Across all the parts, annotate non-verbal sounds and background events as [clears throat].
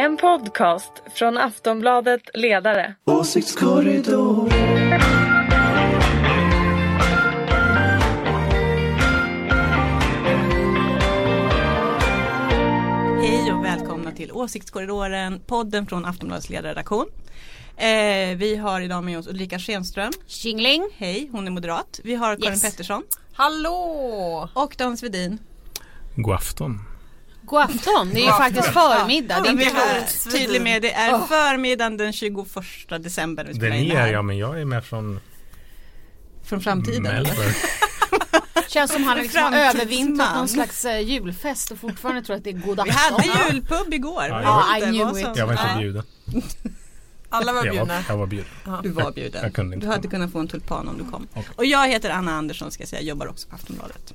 En podcast från Aftonbladet Ledare. Åsiktskorridor. Hej och välkomna till Åsiktskorridoren, podden från Aftonbladets ledarredaktion. Eh, vi har idag med oss Ulrika Schenström. Tjingling! Hej, hon är moderat. Vi har Karin Yes. Pettersson Hallå! och Dan Svedin. God afton. God afton, det är ju faktiskt förmiddag. Det är vi inte klokt. tydlig med det är förmiddagen den 21 december vi Den är jag, men jag är med från Från framtiden. [laughs] Känns som han liksom har övervintrat någon slags eh, julfest och fortfarande tror att det är god Vi afton. hade julpub igår. Ja, Jag vet I knew it. Jag var inte bjuden. [laughs] Alla var Jag bjudna. var, jag var bjuden. Du var bjuden. Jag kunde inte du hade komma. kunnat få en tulpan om du kom. Okej. Och jag heter Anna Andersson ska jag säga, jobbar också på Aftonbladet.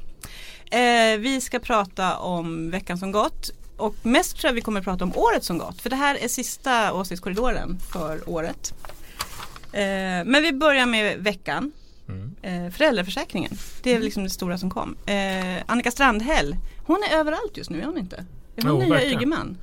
Eh, vi ska prata om veckan som gått. Och mest tror jag vi kommer att prata om året som gått. För det här är sista åsiktskorridoren för året. Eh, men vi börjar med veckan. Mm. Eh, föräldraförsäkringen. Det är liksom det stora som kom. Eh, Annika Strandhäll. Hon är överallt just nu, är hon inte? Är hon Jo, nya verkligen. Ygeman?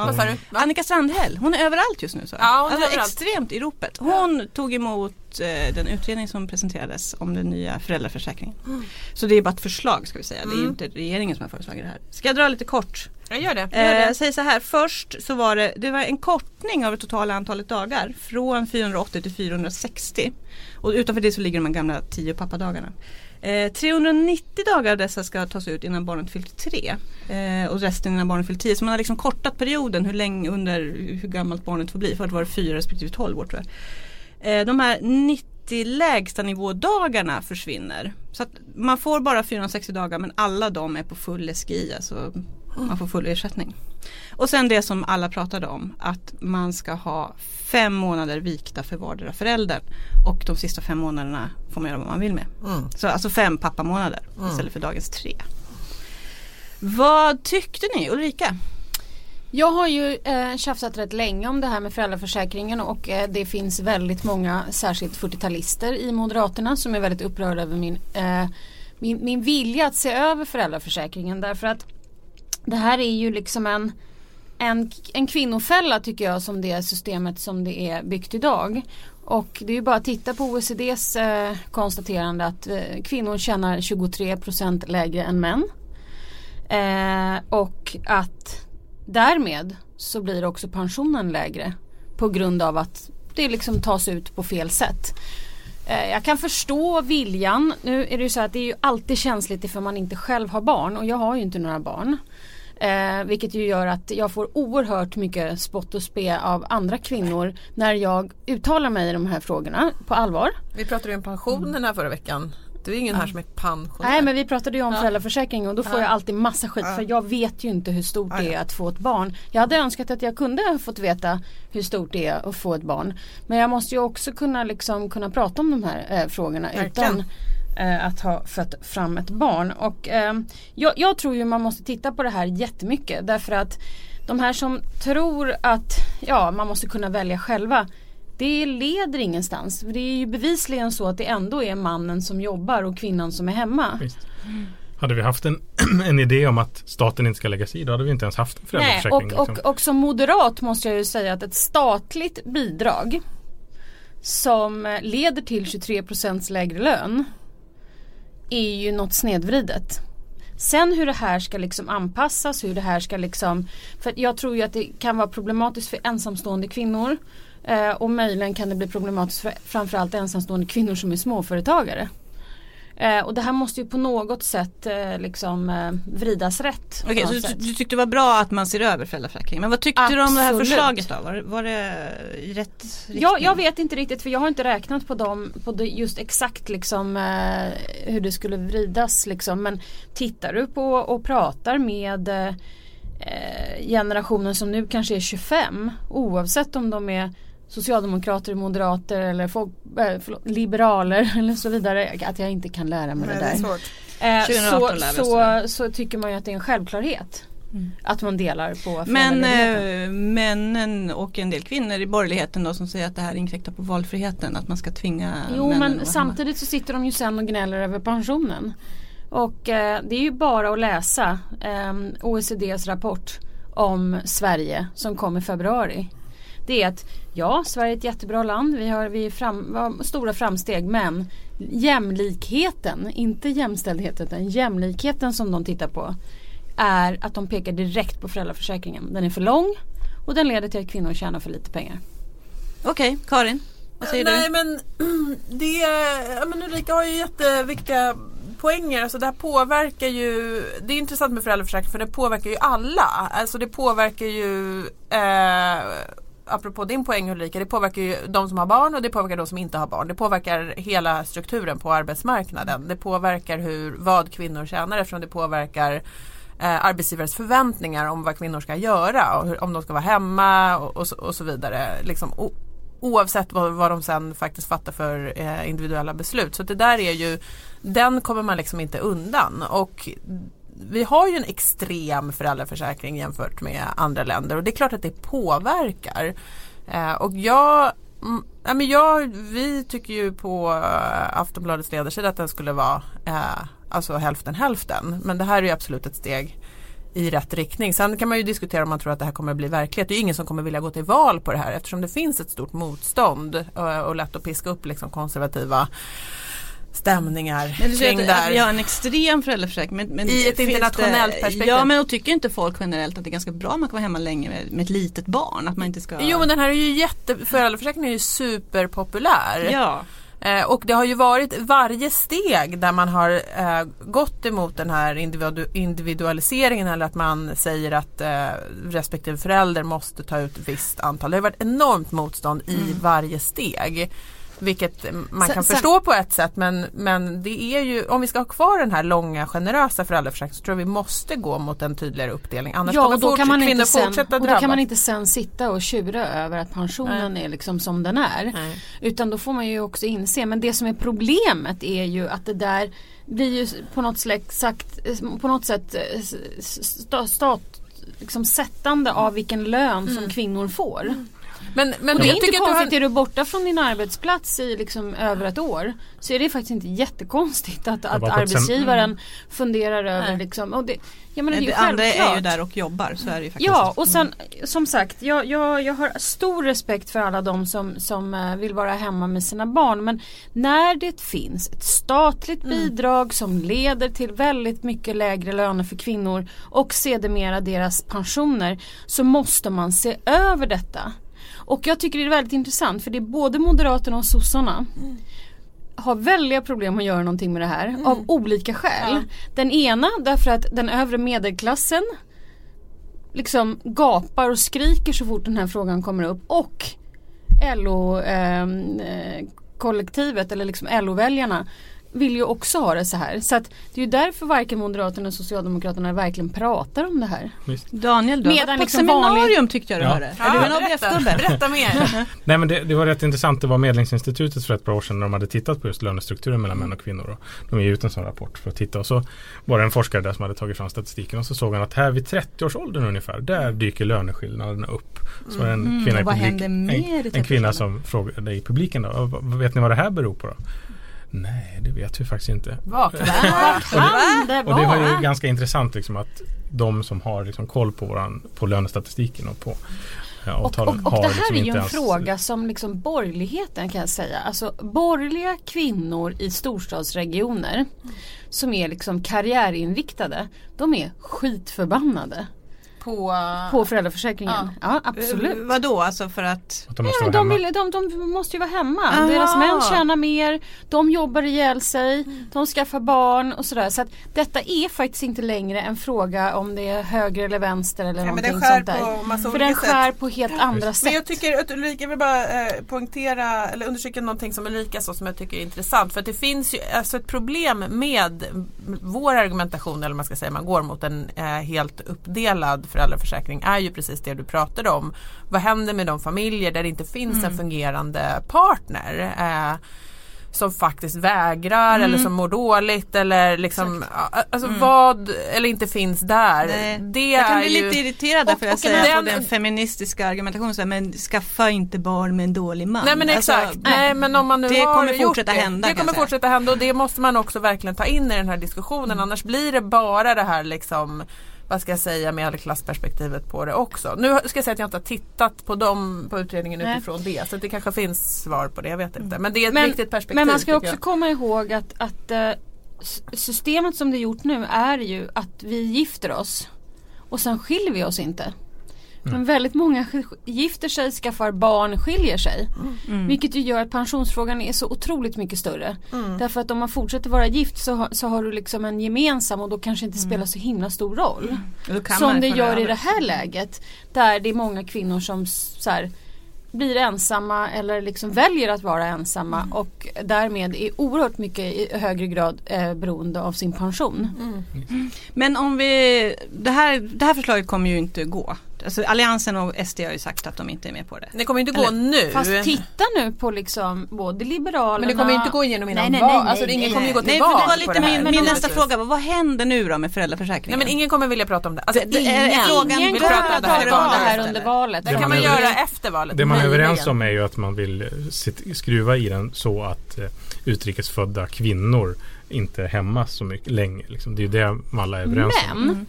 Ja. Vad sa du? Annika Strandhäll, hon är överallt just nu. Så. Ja, hon är alltså, överallt. extremt i ropet. Hon tog emot eh, den utredning som presenterades om den nya föräldraförsäkringen. Mm. Så det är bara ett förslag ska vi säga. Det är ju inte regeringen som har föreslagit det här. Ska jag dra lite kort? Jag gör det. Eh, Gör det. jag säger så här, först så var det, det var en kortning av det totala antalet dagar från 480 till 460. Och utanför det så ligger de gamla 10 pappadagarna. Eh, 390 dagar av dessa ska tas ut innan barnet fyllt 3 eh, och resten innan barnet fyllt 10. Så man har liksom kortat perioden hur länge under hur gammalt barnet får bli. Förut var det 4 respektive 12 år tror jag. Eh, de här 90 lägsta nivådagarna försvinner. Så att man får bara 460 dagar men alla de är på full SGI, alltså man får full ersättning. Och sen det som alla pratade om, att man ska ha fem månader vikta för vardera föräldern. Och de sista fem månaderna får man göra vad man vill med. Mm. Så alltså fem pappamånader istället för dagens tre. Vad tyckte ni Ulrika? Jag har ju eh, tjafsat rätt länge om det här med föräldraförsäkringen och eh, det finns väldigt många, särskilt 40-talister i Moderaterna som är väldigt upprörda över min, eh, min, min vilja att se över föräldraförsäkringen därför att det här är ju liksom en, en, en kvinnofälla tycker jag som det systemet som det är byggt idag. Och det är ju bara att titta på OECDs eh, konstaterande att eh, kvinnor tjänar 23 procent lägre än män. Eh, och att därmed så blir också pensionen lägre på grund av att det liksom tas ut på fel sätt. Eh, jag kan förstå viljan. Nu är det ju så att det är ju alltid känsligt ifall man inte själv har barn och jag har ju inte några barn. Eh, vilket ju gör att jag får oerhört mycket spott och spe av andra kvinnor när jag uttalar mig i de här frågorna på allvar. Vi pratade ju om pensionerna förra veckan. Det är ingen här som är pensionär. Nej men vi pratade ju om Ja. föräldraförsäkringen och då får Ja. jag alltid massa skit Ja. för jag vet ju inte hur stort det är att få ett barn. Jag hade önskat att jag kunde ha fått veta hur stort det är att få ett barn. Men jag måste ju också kunna, liksom, kunna prata om de här eh, frågorna Verkligen. utan eh, att ha fött fram ett barn. Och, eh, jag, jag tror ju man måste titta på det här jättemycket därför att de här som tror att ja, man måste kunna välja själva det leder ingenstans. För Det är ju bevisligen så att det ändå är mannen som jobbar och kvinnan som är hemma. Visst. Hade vi haft en, [clears throat] en idé om att staten inte ska lägga sig i då hade vi inte ens haft en Nej, föräldraförsäkring. och, liksom. och, och som moderat måste jag ju säga att ett statligt bidrag som leder till 23% lägre lön är ju något snedvridet. Sen hur det här ska liksom anpassas, hur det här ska liksom För jag tror ju att det kan vara problematiskt för ensamstående kvinnor eh, och möjligen kan det bli problematiskt för framförallt ensamstående kvinnor som är småföretagare. Eh, och det här måste ju på något sätt eh, liksom eh, vridas rätt. Okej, så du, du tyckte det var bra att man ser över föräldraförsäkringen. Men vad tyckte du om det här Absolut. förslaget då? Var, var det i rätt riktning? Ja, jag vet inte riktigt för jag har inte räknat på dem på just exakt liksom eh, hur det skulle vridas liksom. Men tittar du på och pratar med eh, generationen som nu kanske är 25 oavsett om de är socialdemokrater, moderater eller folk, eh, förlåt, liberaler [laughs] eller så vidare. Att jag inte kan lära mig Nej, det det är där. svårt. Eh, 2018 lär vi så, så, så tycker man ju att det är en självklarhet. Att man delar på Men eh, männen och en del kvinnor i borgerligheten då som säger att det här inkräktar på valfriheten. Att man ska tvinga Jo männen men samtidigt så sitter de ju sen och gnäller över pensionen. Och eh, det är ju bara att läsa eh, OECDs rapport om Sverige som kom i februari. Det är att ja, Sverige är ett jättebra land. Vi har, vi fram, har stora framsteg men jämlikheten, inte jämställdheten utan jämlikheten som de tittar på är att de pekar direkt på föräldraförsäkringen. Den är för lång och den leder till att kvinnor tjänar för lite pengar. Okej, Karin. Vad säger Nej du? men [clears throat] det, ja, men Ulrika har ju jätteviktiga poänger. Alltså det här påverkar ju, det är intressant med föräldraförsäkringen för det påverkar ju alla. Alltså det påverkar ju eh, Apropå din poäng Ulrika, det påverkar ju de som har barn och det påverkar de som inte har barn. Det påverkar hela strukturen på arbetsmarknaden. Det påverkar hur, vad kvinnor tjänar eftersom det påverkar eh, arbetsgivares förväntningar om vad kvinnor ska göra och hur, om de ska vara hemma och, och, så, och så vidare. Liksom, o, oavsett vad, vad de sen faktiskt fattar för eh, individuella beslut. Så det där är ju, den kommer man liksom inte undan. Och vi har ju en extrem föräldraförsäkring jämfört med andra länder och det är klart att det påverkar. Eh, och jag mm, ja, men jag, vi tycker ju på eh, Aftonbladets ledarsida att den skulle vara eh, alltså hälften hälften. Men det här är ju absolut ett steg i rätt riktning. Sen kan man ju diskutera om man tror att det här kommer att bli verklighet. Det är ju ingen som kommer vilja gå till val på det här eftersom det finns ett stort motstånd och, och lätt att piska upp liksom konservativa stämningar Men du kring att, det att vi har här. en extrem föräldraförsäkring. Men, men I ett internationellt det, perspektiv. Ja men och tycker inte folk generellt att det är ganska bra om man kan vara hemma länge med, med ett litet barn? Att man inte ska... Jo men den här är ju jätte, föräldraförsäkringen är ju superpopulär. Ja. Eh, och det har ju varit varje steg där man har eh, gått emot den här individu individualiseringen eller att man säger att eh, respektive förälder måste ta ut ett visst antal. Det har varit enormt motstånd i varje steg. Vilket man Sen- kan sen- förstå på ett sätt men, men det är ju om vi ska ha kvar den här långa generösa föräldraförsäkringen så tror jag vi måste gå mot en tydligare uppdelning. Annars Ja kommer då kan, man kvinnor sen, fortsätta och då drabbas. kan man inte sen sitta och tjura över att pensionen är liksom som den är. Nej. Utan då får man ju också inse, men det som är problemet är ju att det där blir ju på något sagt, på något sätt eh, sta- stat, liksom sättande av vilken lön som kvinnor får. Men, men Och det är inte tycker att du konstigt, har- är du borta från din arbetsplats i liksom över ett år så är det faktiskt inte jättekonstigt att, att arbetsgivaren funderar över Nej. liksom, och det, jag menar, det är ju det andra är ju där och jobbar. Så är det ju faktiskt. Ja och sen som sagt jag, jag, jag har stor respekt för alla de som, som eh, vill vara hemma med sina barn men när det finns ett statligt bidrag som leder till väldigt mycket lägre löner för kvinnor och sedermera deras pensioner så måste man se över detta. Och jag tycker det är väldigt intressant för det är både Moderaterna och sossarna har väldiga problem att göra någonting med det här av olika skäl. Den ena därför att den övre medelklassen liksom gapar och skriker så fort den här frågan kommer upp. Och LO eh, eh, kollektivet eller liksom LO-väljarna vill ju också ha det så här. Så att det är ju därför varken Moderaterna eller Socialdemokraterna verkligen pratar om det här. Daniel, du har Medan varit på ett liksom seminarium vanligt- tyckte jag du Ja. hörde. en berätta, berätta mer. [laughs] Nej men det, det var rätt intressant. Det var Medlingsinstitutet för ett par år sedan när de hade tittat på just lönestrukturen mellan män och kvinnor. Och de ger ut en sån rapport för att titta och så var det en forskare där som hade tagit fram statistiken och så såg han att här vid 30-årsåldern ungefär där dyker löneskillnaderna upp. Så var det en kvinna och i vad publik, en, en 30-årsåldern? kvinna som frågade i publiken då, "Vad- vet ni vad det här beror på då? Nej det vet vi faktiskt inte. Vakna. [laughs] Kan det Och det var ju ganska intressant liksom att de som har liksom koll på, våran, på lönestatistiken och på eh, Och, och, och har det här liksom är ju en ens- fråga som liksom borgerligheten kan jag säga. Alltså borgerliga kvinnor i storstadsregioner som är liksom karriärinriktade. De är skitförbannade På, på föräldraförsäkringen. Ja, absolut. Eh, Vadå, alltså för att? Att de Ja, måste men vara de, vill, de, de måste ju vara hemma. Aha. Deras män tjänar mer, de jobbar ihjäl sig, de skaffar barn och sådär. Så att detta är faktiskt inte längre en fråga om det är höger eller vänster eller Ja, men någonting den skär sånt där. på massa För den sätt. skär på helt andra sätt. Men jag tycker att Ulrika, jag vill bara eh, poängtera eller understryka någonting som Ulrika sa som jag tycker är intressant. För att det finns ju alltså ett problem med vår argumentation eller man ska säga, man går mot en eh, helt uppdelad föräldraförsäkring är ju precis det du pratade om. Vad händer med de familjer där det inte finns en fungerande partner? Eh, som faktiskt vägrar eller som mår dåligt eller liksom alltså vad eller inte finns där. Nej. Det Jag kan är bli ju... lite irriterad där Och- får jag säga den- på den feministiska argumentationen. Men skaffa inte barn med en dålig man. Nej men Alltså, exakt. Nej men om man nu det har kommer gjort fortsätta det, hända, Det kommer fortsätta hända och det måste man också verkligen ta in i den här diskussionen. Mm. Annars blir det bara det här liksom vad ska jag säga medelklassperspektivet på det också. Nu ska jag säga att jag inte har tittat på, dem, på utredningen Nej. utifrån det så det kanske finns svar på det, jag vet inte. Men det är ett Men- viktigt perspektiv. Men man ska också jag. komma ihåg att, att eh, systemet som det är gjort nu är ju att vi gifter oss och sen skiljer vi oss inte. Men väldigt många gifter sig, skaffar barn, skiljer sig. Vilket ju gör att pensionsfrågan är så otroligt mycket större. Därför att om man fortsätter vara gift så, har- så har du liksom en gemensam och då kanske inte spelar så himla stor roll. Kan Som det gör i över. det här läget. Där det är många kvinnor som så här, blir ensamma eller liksom väljer att vara ensamma och därmed är oerhört mycket i högre grad eh, beroende av sin pension. Men om vi, det här, det här förslaget kommer ju inte gå. Alltså Alliansen och SD har ju sagt att de inte är med på det. Det kommer inte gå Eller- nu. Fast titta nu på liksom både Liberalerna men det kommer inte gå igenom innan Nej, nej, nej, val. Alltså nej, ingen nej, kommer ju gå till Nej, val det var på lite det här. min, min nästa fråga. var, Vad händer nu då med Nej föräldraförsäkringen? men ingen kommer vilja prata om det. Alltså, Det- det är ingen. frågan- Ingen vill kommer prata om att det här om det här under valet. Det kan man göra efter valet. Det man är överens om är ju att man vill eh, skruva i den så att eh, utrikesfödda kvinnor inte hämmas så mycket länge. Liksom. Det är ju det alla är överens om.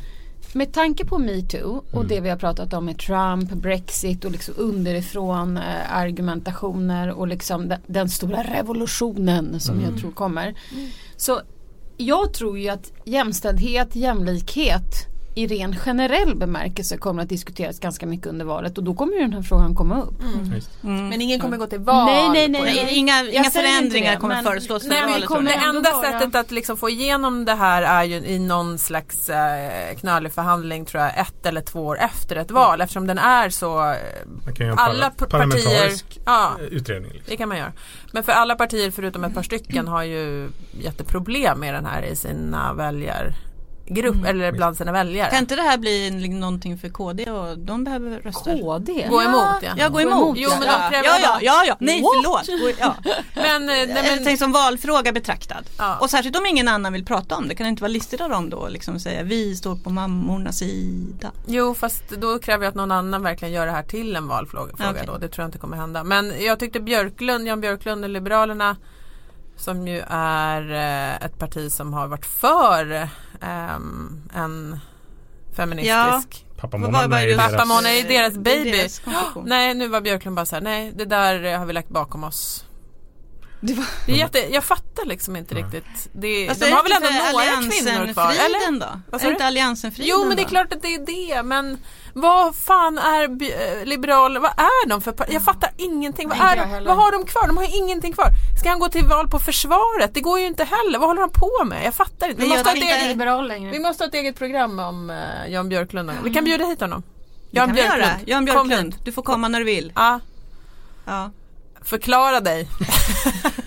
Med tanke på metoo och det vi har pratat om med Trump, Brexit och liksom underifrån eh, argumentationer och liksom den, den stora revolutionen som jag tror kommer. Så jag tror ju att jämställdhet, jämlikhet i ren generell bemärkelse kommer att diskuteras ganska mycket under valet och då kommer ju den här frågan komma upp. Visst. Men ingen kommer gå till val. Nej, nej, nej. Nej, inga, inga förändringar det, kommer men- föreslås för Nej, valet. kommer, det enda vara- sättet att liksom få igenom det här är ju i någon slags eh, knölig förhandling tror jag ett eller två år efter ett val eftersom den är så Man kan ju ha en alla parla- p- partier ja, utredning. Liksom. det kan man göra. Men för alla partier förutom ett par stycken har ju jätteproblem med den här i sina väljargrupp eller bland sina väljare. Kan inte det här bli en- någonting för KD och de behöver röster? KD? Gå emot ja. Ja, gå emot. emot, Jo, men de ja. kräver ja, ja, ja, ja. Nej, What? förlåt. Ja. [laughs] Men, eh, nej, Jag men tänker som valfråga betraktad. Ja. Och särskilt om ingen annan vill prata om det. Kan det inte vara listigt av dem då? Liksom säga vi står på mammornas sida. Jo fast då kräver jag att någon annan verkligen gör det här till en valfråga fråga Okej. då. Det tror jag inte kommer hända. Men jag tyckte Björklund, Jan Björklund och Liberalerna som ju är eh, ett parti som har varit för ehm, en feministisk Pappamånaden är ju just- deras... Är deras är baby. deras konstruktion. Nej nu var Björklund bara så här, nej det där har vi lagt bakom oss. Det var, Det är jätte, jag fattar liksom inte riktigt. Det, Fast de har väl ändå några kvinnor kvar? Eller? Då? Sa Är inte Alliansenfriden Jo men det är klart att det är det men vad fan är eh, liberaler, vad är de för Jag fattar ingenting. Vad, är de, vad har de kvar? De har ingenting kvar. Ska han gå till val på försvaret? Det går ju inte heller. Vad håller han på med? Jag fattar inte. Vi måste, ha ett inte- eget, liberal längre. vi måste ha ett eget program om uh, Jan Björklund. gång. Vi kan bjuda hit honom. Vi göra. Jan Björklund, du får komma när du vill. Ja, Ja. Förklara dig. [laughs]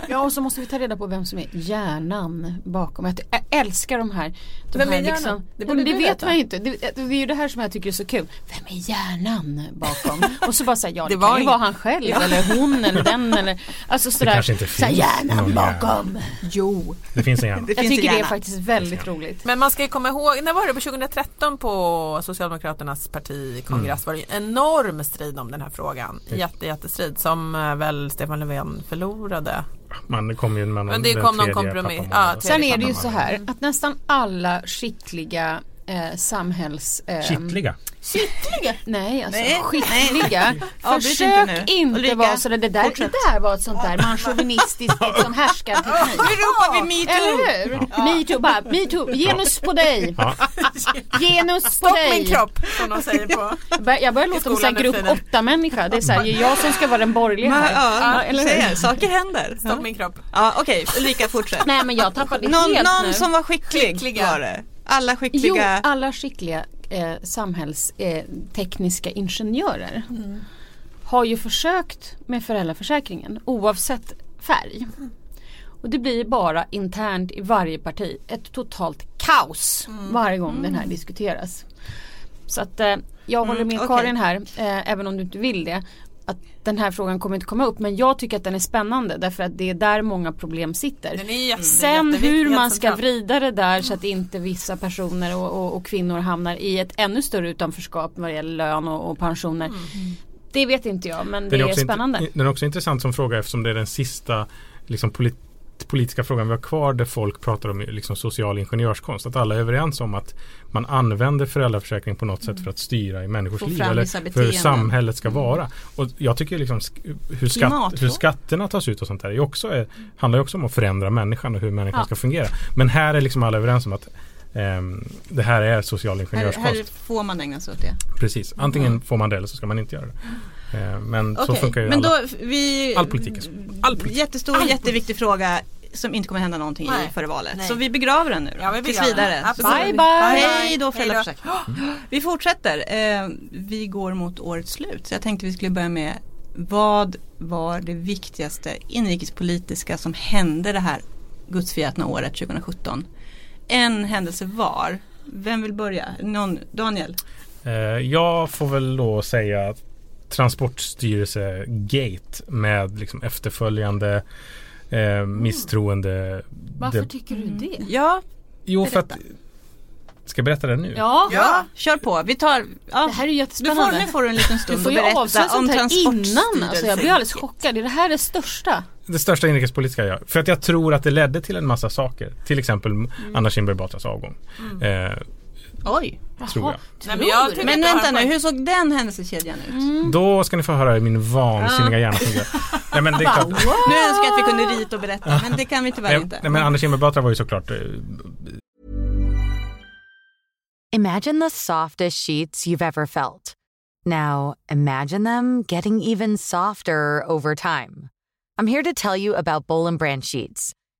Ja och så måste vi ta reda på vem som är hjärnan bakom. Jag, älskar de här. De Vem är hjärnan? liksom, Det det, borde det du vet veta. man ju inte. Det, det är ju det här som jag tycker är så kul. Vem är hjärnan bakom? [laughs] Och så bara säga ja det, Det var kan ju vara han själv eller hon eller [laughs] den eller Alltså sådär. kanske inte så finns hjärnan någon hjärna. bakom. Jo. Det finns en hjärna. Det Jag tycker det är faktiskt väldigt roligt. Men man ska ju komma ihåg, när var det? På 2013 på Socialdemokraternas partikongress var det ju enorm strid om den här frågan. Jätte, jättestrid som eh, Stefan Löfven förlorade. Man kom ju med någon, Men det kom någon kompromiss. Ja, Sen är det ju så här att nästan alla skickliga eh, samhälls... Eh, Kittliga. Kittliga? Nej, alltså Nej, skickliga. [laughs] Försök inte inte. Ulrika, vara sådär. Det där, det där var ett sånt där manchauvinistisk liksom, [laughs] härskarteknik. Nu ropar vi metoo! Eller hur? Metoo, bara metoo, genus på dig. [laughs] Ja. Genus på Stopp dig. min kropp som de säger på. Jag bör- Jag börjar låta som en grupp för tiden. åtta människa. Det är såhär, jag som ska vara den borgerliga här. ja, eller hur? saker händer. Stopp min kropp. Ja, Okej, Ulrika fortsätt. Nej men jag tappade Någon, helt någon nu. som var skicklig Skickliga. var det. Alla Jo, skickliga. alla skickliga eh, samhällstekniska eh, ingenjörer har ju försökt med föräldraförsäkringen oavsett färg. Och det blir bara internt i varje parti ett totalt kaos varje gång den här diskuteras. Så att eh, jag håller med okej. Karin här, eh, även om du inte vill det. Att den här frågan kommer inte komma upp men jag tycker att den är spännande därför att det är där många problem sitter. Den är jätte, Sen hur man ska vrida det där så att inte vissa personer och, och, och kvinnor hamnar i ett ännu större utanförskap vad det gäller lön och, och pensioner. Det vet inte jag men det Den är, är, också spännande. den är också intressant som fråga eftersom det är den sista liksom, polit- politiska frågan vi har kvar där folk pratar om liksom social ingenjörskonst. Att alla är överens om att man använder föräldraförsäkring på något sätt för att styra i människors liv. Eller för hur samhället ska vara. Och jag tycker liksom hur, skatt, hur skatterna tas ut och sånt där är också, är, handlar ju också om att förändra människan och hur människan Ja. ska fungera. Men här är liksom alla överens om att ehm, det här är social Här, ingenjörskonst. här får man ägna sig åt det. Precis, antingen får man det eller så ska man inte göra det. Eh, men så Okej, funkar ju men alla. då vi... All politik är så. All politik. Jättestor, jätteviktig fråga som inte kommer hända någonting Nej. i före valet. Nej. Så vi begraver den nu då, Ja, vi tills vidare. Så- Bye, bye. Hej då Hej då. föräldraförsäkring. [gasps] Vi fortsätter. Eh, vi går mot årets slut. Så jag tänkte vi skulle börja med vad var det viktigaste inrikespolitiska som hände det här gudsförgätna året 2017? En händelse var. Vem vill börja? Någon, Daniel? Eh, jag får väl då säga Transportstyrelse Gate med liksom efterföljande eh, misstroende. Varför Det- tycker du det? Ja, Jo för att. Ska jag berätta det nu? Ja, ja. kör på. Vi tar... Ja. det här är Du får, jättespännande. nu får du en liten stund att berätta om. Transportstyrelsen. Alltså jag blir alldeles chockad. Är det här det största? Det största inrikespolitiska jag För att jag tror att det ledde till en massa saker. Till exempel Mm. Anna Kinberg Batras avgång. Eh, Oj. tror jag. Nej, men jag tycker Men vänta nu, hur såg den händelsekedjan ut? Då ska ni få höra hur min vansinniga hjärna fungerar. Nej men det är [laughs] klart. Nu önskar jag att vi kunde rita och berätta, men det kan vi tyvärr inte. nej, men Anna Kinberg Batra var ju såklart eh, Imagine the softest sheets you've ever felt. Now, imagine them getting even softer over time. I'm here to tell you about Bowl and Branch sheets.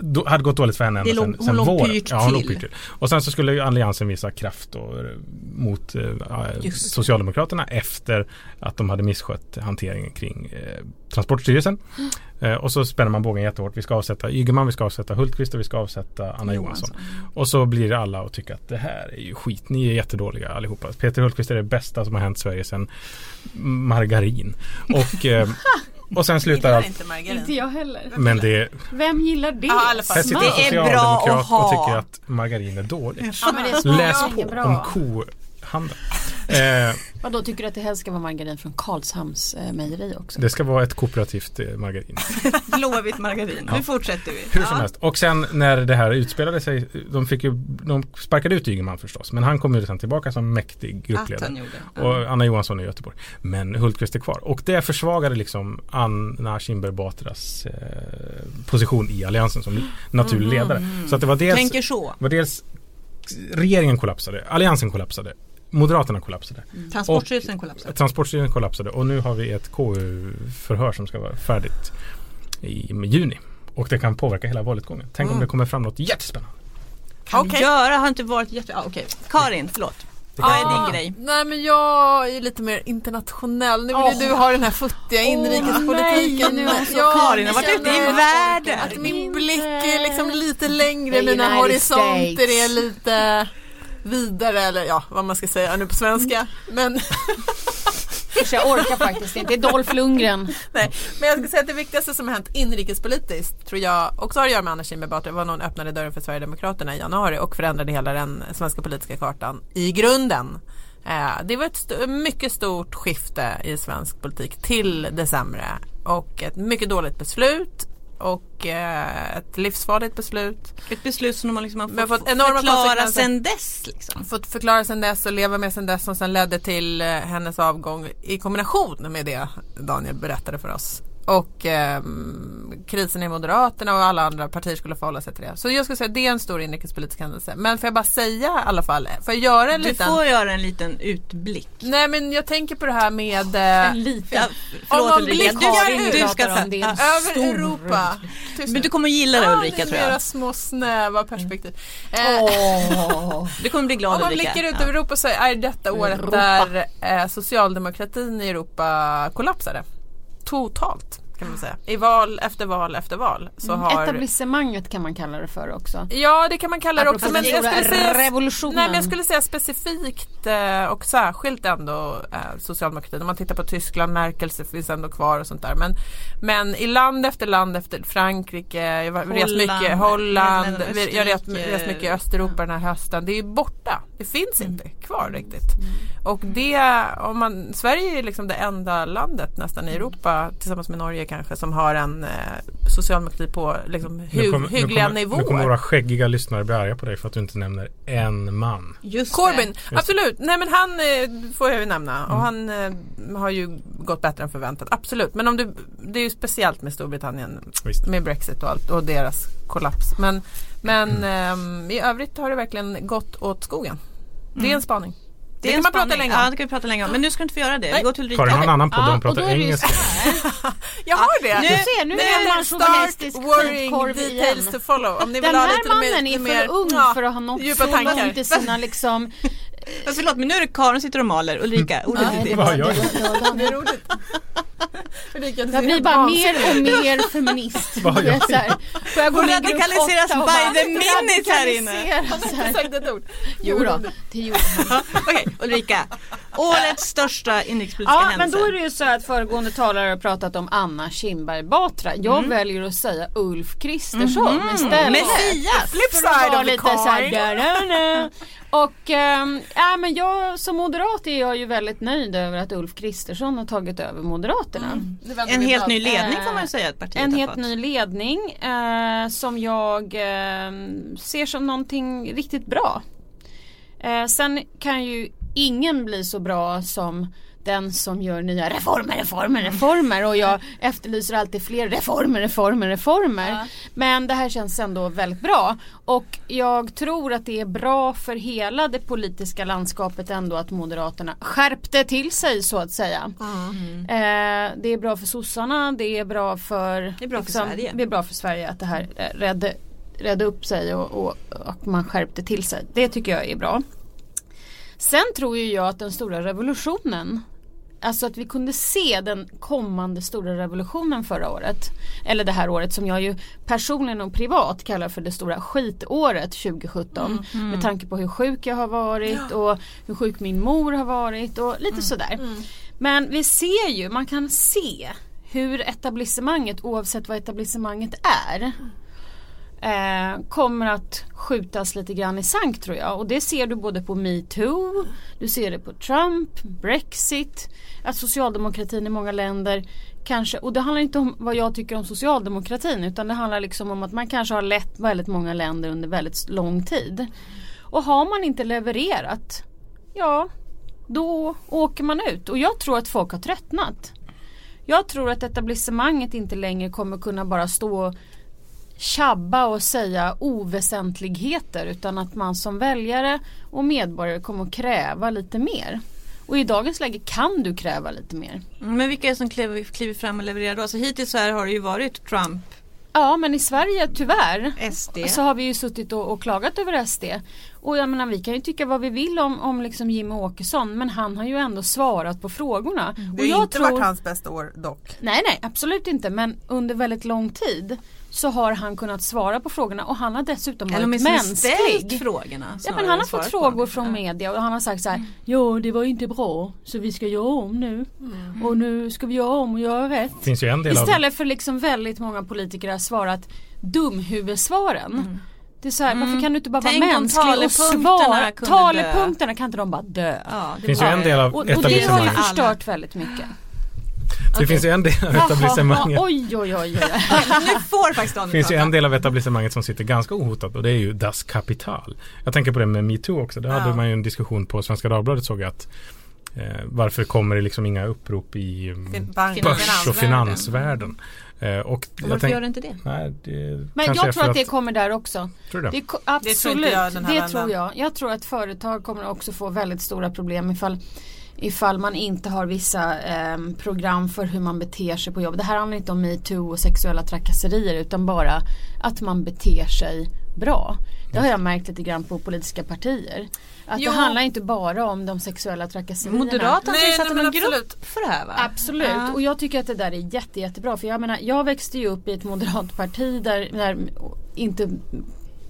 Då, hade gått dåligt för henne Det ända sen, hon våren. pyrt ja, hon låg pyrt till. Och sen så skulle ju Alliansen visa kraft då, eh, mot eh, det. Socialdemokraterna efter att de hade misskött hanteringen kring eh, Transportstyrelsen. Eh, och så spänner man bågen jättehårt. Vi ska avsätta Ygeman, vi ska avsätta Hultqvist och vi ska avsätta Anna Johansson. Och så blir det alla och tycker att det här är ju skit. Ni är jättedåliga allihopa. Peter Hultqvist är det bästa som har hänt Sverige sedan margarin. Och, eh, [laughs] och sen slutar allt. inte margarin. Inte jag heller. Men det, Vem gillar det? Ja, i alla fall. här sitter en Det är bra socialdemokrat att ha. och tycker att margarin är dåligt. Ja, men det smakar Läs inget på bra. om kohandeln. Eh, [laughs] Vadå, tycker du att det helst ska vara margarin från Karlshamns eh, mejeri också? det ska vara ett kooperativt eh, margarin. [laughs] Blåvitt margarin. Nu fortsätter vi. Hur som helst. Och sen när det här utspelade sig, de, fick ju, de sparkade ut Ygeman förstås. Men han kom ju sen tillbaka som mäktig Att gruppledare. han gjorde. Och Anna Johansson i Göteborg. Men Hultqvist är kvar. Och det försvagade liksom Anna Kinberg Batras eh, position i Alliansen som naturlig ledare. Så att det var dels, Tänker så. var dels regeringen kollapsade, Alliansen kollapsade, Moderaterna kollapsade. Transportstyrelsen kollapsade. Transportstyrelsen kollapsade och nu har vi ett KU-förhör som ska vara färdigt i juni. Och det kan påverka hela valutgången. Tänk om det kommer fram något jättespännande. Kan Okej. göra, har inte varit jätte... Ja, Okej, Karin, förlåt. Vad är din grej? Nej men jag är lite mer internationell. Nu vill Åh. du ha den här futtiga inrikespolitiken. nej, nu är hon så Jag Karin har varit ute i världen. Att min blick är liksom lite längre, mina horisonter States. är lite vidare eller ja vad man ska säga nu på svenska. Men, jag orkar faktiskt inte. Det är Dolph Lundgren. nej, men jag ska säga att det viktigaste som har hänt inrikespolitiskt tror jag också har att göra med Anna Kinberg Batra var när hon öppnade dörren för Sverigedemokraterna i januari och förändrade hela den svenska politiska kartan i grunden. Eh, Det var ett st- mycket stort skifte i svensk politik till det sämre och ett mycket dåligt beslut och eh, ett livsfarligt beslut. Ett beslut som de liksom har fått, fått förklara sen dess. Liksom. Fått förklara sen dess och leva med sen dess som sen ledde till eh, hennes avgång i kombination med det Daniel berättade för oss. Och ehm, krisen i Moderaterna och alla andra partier skulle förhålla sig till det. Så jag skulle säga att det är en stor inrikespolitisk händelse. Men får jag bara säga i alla fall, får jag göra en Du liten... får göra en liten utblick. Nej men jag tänker på det här med eh, En liten. Ja, Om förlåt man Ulrika, blickar du, ut- du ska om det. över Stor Europa. Tyst Men du kommer gilla det Ja, Ulrika tror jag. mera små snäva perspektiv. Eh, Åh. Du kommer bli glad Om man Ulrika. blickar ut Ja. över Europa så är detta året Europa. där eh, socialdemokratin i Europa kollapsade. Totalt kan man säga. I val efter val efter val så Mm. har Etablissemanget kan man kalla det för också. Ja det kan man kalla det Apropå också men jag skulle, säga, nej, men jag skulle säga specifikt eh, och särskilt ändå eh, socialdemokratin. Om man tittar på Tyskland, Merkel finns ändå kvar och sånt där. Men, men i land efter land efter Frankrike, jag har rest Holland, mycket, Holland, vi- jag har rest, mycket i Östeuropa den här hösten. Det är borta. Det finns Mm. inte kvar riktigt. Och det, om man, Sverige är liksom det enda landet nästan i Europa tillsammans med Norge kanske som har en eh, socialdemokrati på liksom, hy, nu kommer, nu hyggliga kommer, nivåer. Nu kommer våra skäggiga lyssnare bli arga på dig för att du inte nämner en man. Just Corbyn, det. absolut. Nej men han eh, får jag ju nämna Mm. och han eh, har ju gått bättre än förväntat. Absolut. Men om du, det är ju speciellt med Storbritannien Visst. med Brexit och allt och deras kollaps. Men, men Mm. ehm, i övrigt har det verkligen gått åt skogen. Det är en spaning. Det, är kan en man prata länge Ja om. det kan vi prata länge om. Men nu ska du inte få göra det. Vi går till Ulrika. Karin har en annan podd där Ja, hon och pratar då är det ju engelska. Jag har det! nu- Du ser, nu Det är man Start journalistisk worrying skitkorv details igen. to follow. Om ni vill Den ha här lite mer, mannen är för mer, ung ja, för att ha nått så tankar. långt i sina liksom [laughs] Fast förlåt men nu är det Karin som sitter och maler. Ulrika, ordet är ditt. Har jag blir bara mer och mer feminist. Vad har jag så här, Får jag gå Hon radikaliseras åtta och by bara, the minute här inne. [laughs] radikaliseras här. ut. Sagt ett ord. Jo då, det gjorde han. [laughs] Okej Ulrika. Årets största inrikespolitiska Ja men händelse. då är det ju så att föregående talare har pratat om Anna Kinberg Batra. Jag Mm. väljer att säga Ulf Kristersson istället. Messias. Flip För att side vara of the coin. Och ähm, ja, men jag som moderat är jag ju väldigt nöjd över att Ulf Kristersson har tagit över Moderaterna. Väntar En helt ny ledning Eh, får man ju säga att partiet En har helt fått. ny ledning eh, som jag eh, ser som någonting riktigt bra. Eh, sen kan ju ingen bli så bra som den som gör nya reformer, reformer, reformer och jag efterlyser alltid fler reformer, reformer, reformer. Men det här känns ändå väldigt bra och jag tror att det är bra för hela det politiska landskapet ändå att Moderaterna skärpte till sig så att säga. Eh, det är bra för sossarna, det är bra för Det är bra för Sverige. Det är bra för Sverige att det här eh, redde, redde upp sig och, och, och man skärpte till sig. Det tycker jag är bra. Sen tror ju jag att den stora revolutionen Alltså att vi kunde se den kommande stora revolutionen förra året. Eller det här året som jag ju personligen och privat kallar för det stora skitåret 2017. Med tanke på hur sjuk jag har varit och hur sjuk min mor har varit och lite sådär. Men vi ser ju, man kan se hur etablissemanget oavsett vad etablissemanget är eh, kommer att skjutas lite grann i sank tror jag. Och det ser du både på metoo, du ser det på Trump, Brexit, att socialdemokratin i många länder kanske, och det handlar inte om vad jag tycker om socialdemokratin utan det handlar liksom om att man kanske har lett väldigt många länder under väldigt lång tid. Och har man inte levererat, ja då åker man ut. Och jag tror att folk har tröttnat. Jag tror att etablissemanget inte längre kommer kunna bara stå och tjabba och säga oväsentligheter utan att man som väljare och medborgare kommer att kräva lite mer. Och i dagens läge kan du kräva lite mer. Mm, Men vilka är det som kliver, kliver fram och levererar då? Alltså hittills här har det ju varit Trump, Ja men i Sverige tyvärr SD. så har vi ju suttit och, och klagat över SD. Och jag menar vi kan ju tycka vad vi vill om, om liksom Jimmy Åkesson men han har ju ändå svarat på frågorna. Det och har inte tror... varit hans bästa år dock. Nej nej absolut inte men under väldigt lång tid så har han kunnat svara på frågorna och han har dessutom Eller varit mänsklig. ställt frågorna. Ja men han har fått frågor från Ja. media och han har sagt så här Ja det var inte bra så vi ska göra om nu och nu ska vi göra om och göra rätt. Finns ju en del av Istället för liksom väldigt många politiker har svarat dumhuvudsvaren. Det är så här, varför kan du inte bara Tänk vara mänsklig och svara? Talepunkterna kan inte de bara dö? Ja, Det finns ju en del av Och, och det har ju förstört väldigt mycket. Det finns ju en del av etablissemanget. oj oj oj. oj. [laughs] nu får faktiskt Det finns ju en del av etablissemanget som sitter ganska ohotat och det är ju Das Kapital. Jag tänker på det med metoo också. Där hade Ja. man ju en diskussion på Svenska Dagbladet såg jag att eh, varför kommer det liksom inga upprop i mm, Fin- börs och finansvärlden. finansvärlden? Eh, och Och Varför tänk, gör det inte det? nej, det Men jag tror för att det kommer där också. Tror du det? Det, ko- Det tror absolut, jag den här det tror jag. Jag tror att företag kommer också få väldigt stora problem ifall Ifall man inte har vissa ehm, program för hur man beter sig på jobb. Det här handlar inte om metoo och sexuella trakasserier utan bara att man beter sig bra. Det har jag märkt lite grann på politiska partier. Att Jo. det handlar inte bara om de sexuella trakasserierna. Moderaterna tillsatte någon grupp absolut. för det här va? Absolut Ja. och jag tycker att det där är jätte, jättebra. För jag menar jag växte ju upp i ett moderat parti där, där inte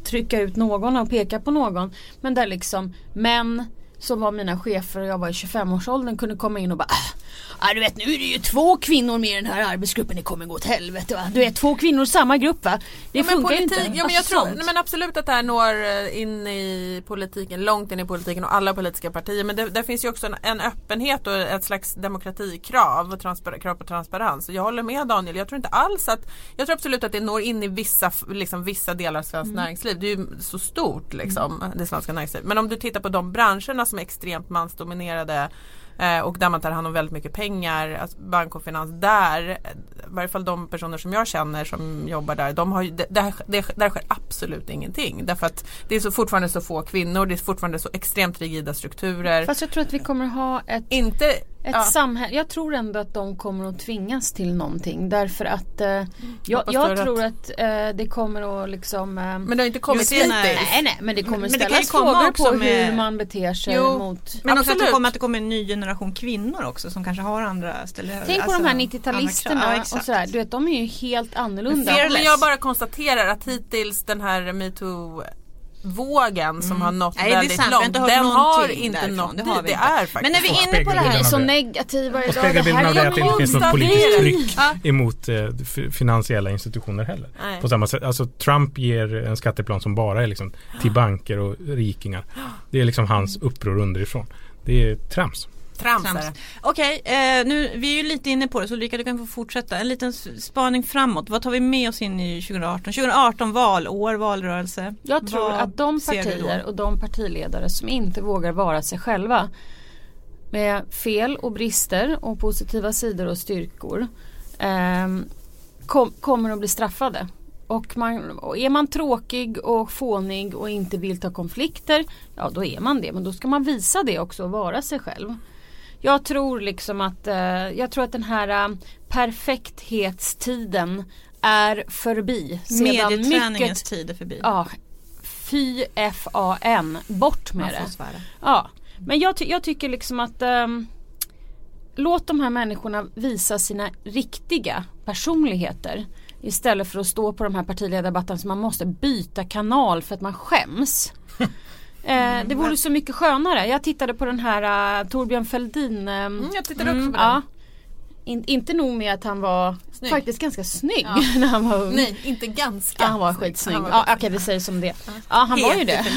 trycka ut någon och peka på någon. Men där liksom män som var mina chefer och jag var i 25-årsåldern kunde komma in och bara äh, "Ah, ah, du vet nu är det ju två kvinnor med i den här arbetsgruppen, det kommer gå åt helvete va. Du vet två kvinnor i samma grupp va. Det Ja, funkar politik, inte. Ja, men jag Alltså, tror, sånt. nej, men absolut att det här når eh, in i politiken, långt in i politiken och alla politiska partier. Men det, där finns ju också en, en öppenhet och ett slags demokratikrav och transpar, krav på transparens. Jag håller med Daniel, jag tror inte alls att, jag tror absolut att det når in i vissa, liksom, vissa delar av svenskt Mm. näringsliv. Det är ju så stort liksom, det svenska näringslivet. Men om du tittar på de branscherna som är extremt mansdominerade eh, och där man tar hand om väldigt mycket pengar, alltså bank och finans, där, i varje fall de personer som jag känner som jobbar där, de har det, där, det, där sker absolut ingenting. Därför att det är så, fortfarande så få kvinnor, det är fortfarande så extremt rigida strukturer. Fast jag tror att vi kommer ha ett inte, Ett ja, samhälle, jag tror ändå att de kommer att tvingas till någonting därför att eh, jag, jag tror att eh, det kommer att liksom eh, men det har inte kommit hittills. Nej nej men det kommer Men det kan ställas ju komma frågor också på med- hur man beter sig Jo. mot Men också att det kommer att det kommer en ny generation kvinnor också som kanske har andra ställen. Tänk på de här 90-talisterna Ja, och sådär, du vet de är ju helt annorlunda. Fearless. Men jag bara konstaterar att hittills den här metoo vågen som har nått Mm. Nej, väldigt sant. Långt. Den har inte därifrån. nått Det dit. har vi Det inte. är faktiskt Men när vi är inne på det här. Vi är så negativa Och idag. spegelbilden av det är att det inte finns något politiskt tryck emot eh, finansiella institutioner heller. Nej. På samma sätt, alltså Trump ger en skatteplan som bara är liksom till banker och rikingar. Det är liksom hans uppror underifrån. Det är trams. Trams Trams. Okej, eh, nu, vi är ju lite inne på det så Ulrika du kan få fortsätta. En liten spaning framåt. Vad tar vi med oss in i 2018? 2018 valår, valrörelse. Jag tror Vad att de partier och de partiledare som inte vågar vara sig själva med fel och brister och positiva sidor och styrkor ehm, kom, kommer att bli straffade. Och, man, och är man tråkig och fånig och inte vill ta konflikter, ja då är man det. Men då ska man visa det också och vara sig själv. Jag tror liksom att, eh, jag tror att den här eh, perfekthetstiden är förbi. Medieträningens mycket, tid är förbi. ja, fy F-A-N, bort med det. svära. Ja, men jag, ty- jag tycker liksom att ehm, låt de här människorna visa sina riktiga personligheter istället för att stå på de här partiledardebatterna så man måste byta kanal för att man skäms. [laughs] Eh, det vore så mycket skönare. Jag tittade på den här uh, Torbjörn Fälldin. ehm, Mm, jag tittade också på den. In, inte nog med att han var Snygg. faktiskt ganska snygg Ja. [laughs] när han var ung. Nej, inte ganska. Ja, han var skitsnygg. Han var Ja. Okej vi säger som det. Ja han var ju det. Helt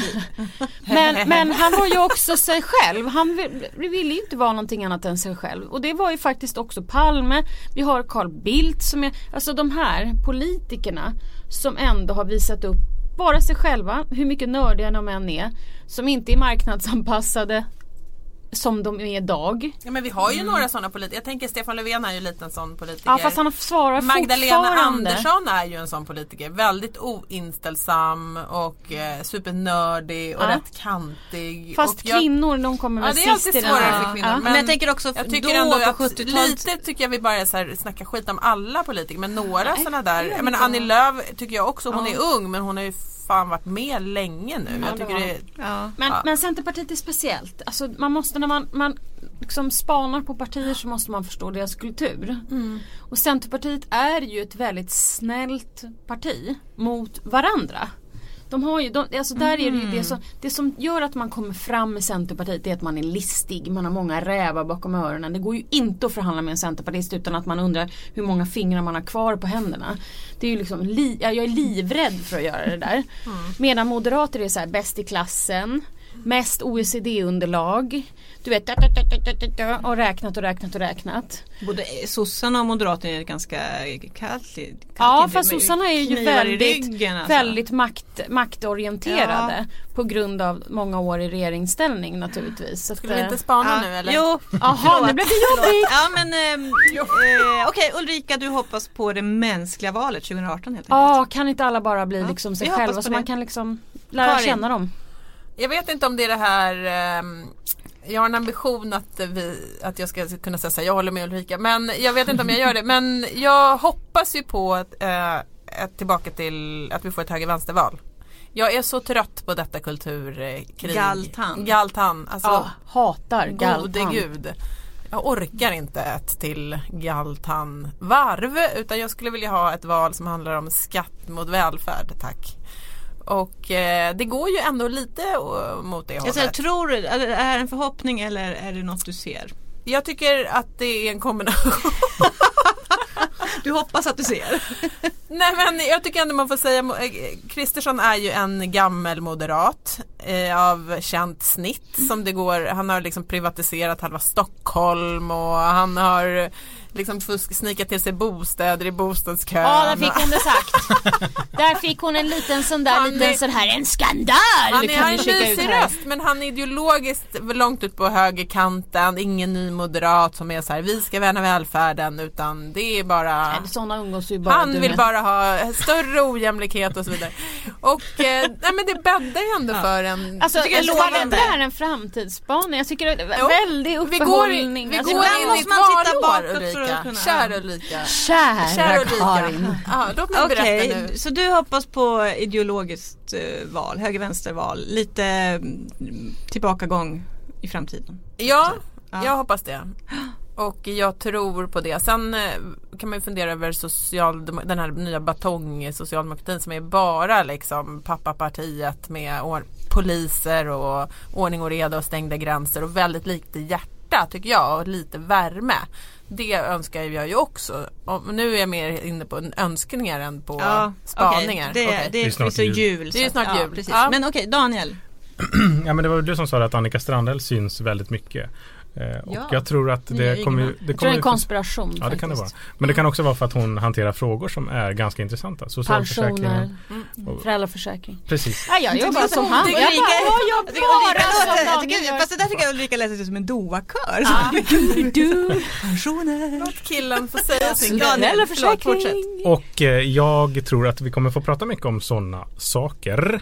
[laughs] Men, men han var ju också sig själv. Han vill- ville ju inte vara någonting annat än sig själv. Och det var ju faktiskt också Palme. Vi har Carl Bildt som är, alltså de här politikerna som ändå har visat upp bara sig själva, hur mycket nördiga de än är. Som inte är marknadsanpassade som de är idag. Ja, men vi har ju några sådana politiker. Jag tänker Stefan Löfven är ju lite en sån politiker. Ja fast han svarar Magdalena. Andersson är ju en sån politiker. Väldigt oinställsam och eh, supernördig och Ja. rätt kantig. Fast och jag, kvinnor de kommer Ja väl det är sist i alltid den här- svårare för kvinnor. Ja. Men jag tänker också jag tycker då ändå på att 70-talet lite tycker jag vi bara så här, snackar skit om alla politiker men några sådana där. Jag menar Annie Lööf tycker jag också, hon är ung men hon har ju fan varit med länge nu. Ja, jag det tycker har det, Ja. Men, Ja. men Centerpartiet är speciellt. Alltså man måste när man, man liksom spanar på partier så måste man förstå deras kultur. Och Centerpartiet är ju ett väldigt snällt parti mot varandra. De har ju, de, alltså där är det ju det som, det som gör att man kommer fram med Centerpartiet är att man är listig, man har många rävar bakom öronen. Det går ju inte att förhandla med en centerpartist utan att man undrar hur många fingrar man har kvar på händerna. Det är ju liksom, li, ja, jag är livrädd för att göra det där. Medan moderater är så här bäst i klassen, mest OECD-underlag. Du vet, da, da, da, da, da, da, och räknat och räknat och räknat. Både sossarna och moderaterna är ganska kallt. Ja fast sossarna är ju väldigt, ryggen, alltså. väldigt makt, maktorienterade på grund av många år i regeringsställning naturligtvis. Så att, skulle vi inte eh, spana Ja, nu eller? Jo, Jaha nu blev det jobbigt. Ja men ehm, eh, okej Ulrika du hoppas på det mänskliga valet 2018 helt enkelt. Ja kan inte alla bara bli Ja, liksom sig själva så det. man kan liksom lära Karin. känna dem. Jag vet inte om det är det här ehm, jag har en ambition att, vi, att jag ska kunna säga så jag håller med Ulrika men jag vet inte om jag gör det men jag hoppas ju på att, eh, tillbaka till att vi får ett höger-vänsterval. Jag är så trött på detta kulturkrig. Galtan. Galtan. Alltså, Ja, hatar gode Galtan. gud. Jag orkar inte ett till Galtan-varv utan jag skulle vilja ha ett val som handlar om skatt mot välfärd, tack. Och eh, det går ju ändå lite eh, mot det Jag hållet. säger, tror du, är det är det en förhoppning eller är det något du ser? Jag tycker att det är en kombination. [laughs] Du hoppas att du ser? [laughs] Nej men jag tycker ändå man får säga eh, Kristersson är ju en gammel moderat eh, av känt snitt som det går. Han har liksom privatiserat halva Stockholm och han har liksom fusk, snikat till sig bostäder i bostadskön. Ja, där fick hon det sagt. [laughs] där fick hon en liten sån där, Han liten är- sån här, en skandal Han är, har en mysig röst men han är ideologiskt långt ut på högerkanten. Ingen ny moderat som är så här vi ska värna välfärden utan det är bara Nej, Sådana umgås ju bara Han vill med. bara ha större ojämlikhet och så vidare. Och eh, nej, men det bäddar ju ändå för en Alltså, Jag lovande. inte det här en framtidsspaning. Jag tycker det är väldigt vi går, uppehållning. vi Alltså, går ibland in i måste ett man titta valår Ulrika. kunna- Kära Ulrika. Kära, Kära Ulrika. Karin. Ja, låt mig berätta Okej, nu. så du hoppas på ideologiskt eh, val, höger-vänster-val, lite mm, tillbakagång i framtiden? Ja, Ja. jag hoppas det. Och jag tror på det. Sen eh, kan man ju fundera över den här nya batong socialdemokratin som är bara liksom pappapartiet med poliser och ordning och reda och stängda gränser och väldigt lite hjärta tycker jag och lite värme. Det önskar jag ju också. Och nu är jag mer inne på önskningar än på spaningar. okej. Det, Okej. det, Det är är snart så jul. jul. Det är snart att- jul. Ja, precis. Ja. Men okej, Daniel. [clears throat] Ja men det var du som sa att Annika Strandhäll syns väldigt mycket. Eh, och Ja. jag tror att det kommer, det Jag tror det är kommer en konspiration Ja det kan det vara. Men det kan också vara för att hon hanterar frågor som är ganska intressanta. Pensioner, Socialförsäkringen. Mm. Och- föräldraförsäkring. Precis. Ja, jag jobbar som han. Jag bara, jag som gör. Fast det där tycker jag Ulrika lät som en doakör. [laughs] Du, Pensioner. Låt killen få säga sin grej. Föräldraförsäkring. Och eh, jag tror att vi kommer få prata mycket om sådana saker.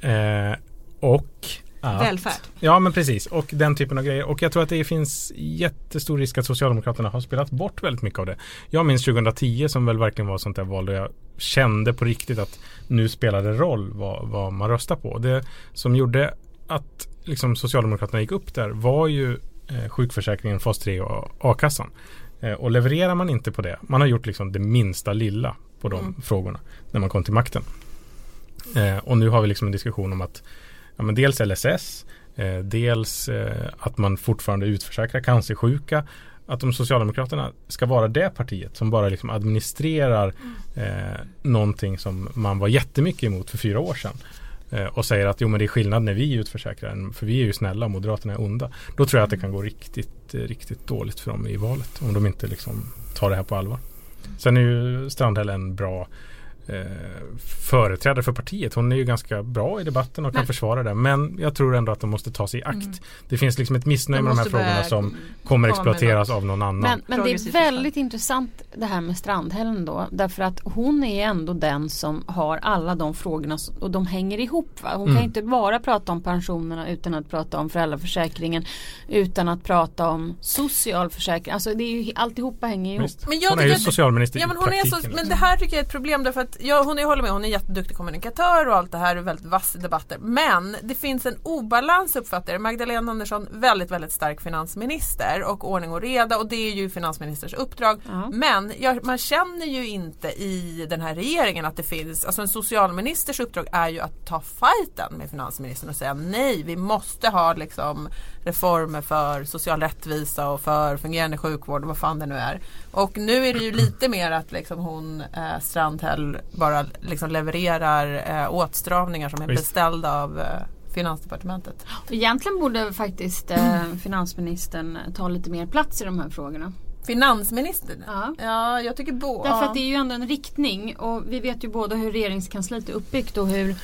Eh, och att, Välfärd. Ja men precis och den typen av grejer. Och jag tror att det finns jättestor risk att Socialdemokraterna har spelat bort väldigt mycket av det. Jag minns 2010 som väl verkligen var sånt där val där jag kände på riktigt att nu spelade det roll vad, vad man röstar på. Det som gjorde att liksom, Socialdemokraterna gick upp där var ju eh, sjukförsäkringen, fas 3 och a-kassan. Eh, och levererar man inte på det, man har gjort liksom det minsta lilla på de frågorna när man kom till makten. Eh, och nu har vi liksom en diskussion om att ja, men dels LSS, eh, dels eh, att man fortfarande utförsäkrar cancersjuka. Att om Socialdemokraterna ska vara det partiet som bara liksom administrerar eh, någonting som man var jättemycket emot för fyra år sedan. Eh, och säger att jo men det är skillnad när vi utförsäkrar, för vi är ju snälla och Moderaterna är onda. Då tror jag att det kan gå riktigt, eh, riktigt dåligt för dem i valet. Om de inte liksom tar det här på allvar. Sen är ju Strandhäll en bra eh, företrädare för partiet. Hon är ju ganska bra i debatten och kan försvara det. Men jag tror ändå att de måste ta sig i akt. Mm. Det finns liksom ett missnöje med de här frågorna som kommer exploateras av någon annan. Men, men det är väldigt intressant det här med Strandhällen då. Därför att hon är ändå den som har alla de frågorna och de hänger ihop. Va? Hon Mm. kan inte bara prata om pensionerna utan att prata om föräldraförsäkringen. Utan att prata om socialförsäkring. Alltså det är ju, alltihopa hänger ihop. Men jag Hon är tycker ju socialminister Ja i men hon är praktiken. så, liksom. men det här tycker jag är ett problem därför att ja, hon jag håller med, hon är jätteduktig kommunikatör och allt det här är väldigt vass i debatter. Men det finns en obalans uppfattar jag. Magdalena Andersson väldigt väldigt stark finansminister och ordning och reda och det är ju finansministers uppdrag. Ja. Men ja, man känner ju inte i den här regeringen att det finns, alltså en socialministers uppdrag är ju att ta fighten med finansministern och säga nej vi måste ha liksom reformer för social rättvisa och för fungerande sjukvård och vad fan det nu är. Och nu är det ju lite mer att liksom hon eh, Strandhäll bara liksom levererar eh, åtstramningar som är Visst. beställda av eh, Finansdepartementet. Egentligen borde faktiskt eh, finansministern ta lite mer plats i de här frågorna. Finansministern? Ja. Ja, jag tycker bo- Därför att det är ju ändå en riktning och vi vet ju båda hur regeringskansliet är uppbyggt och hur,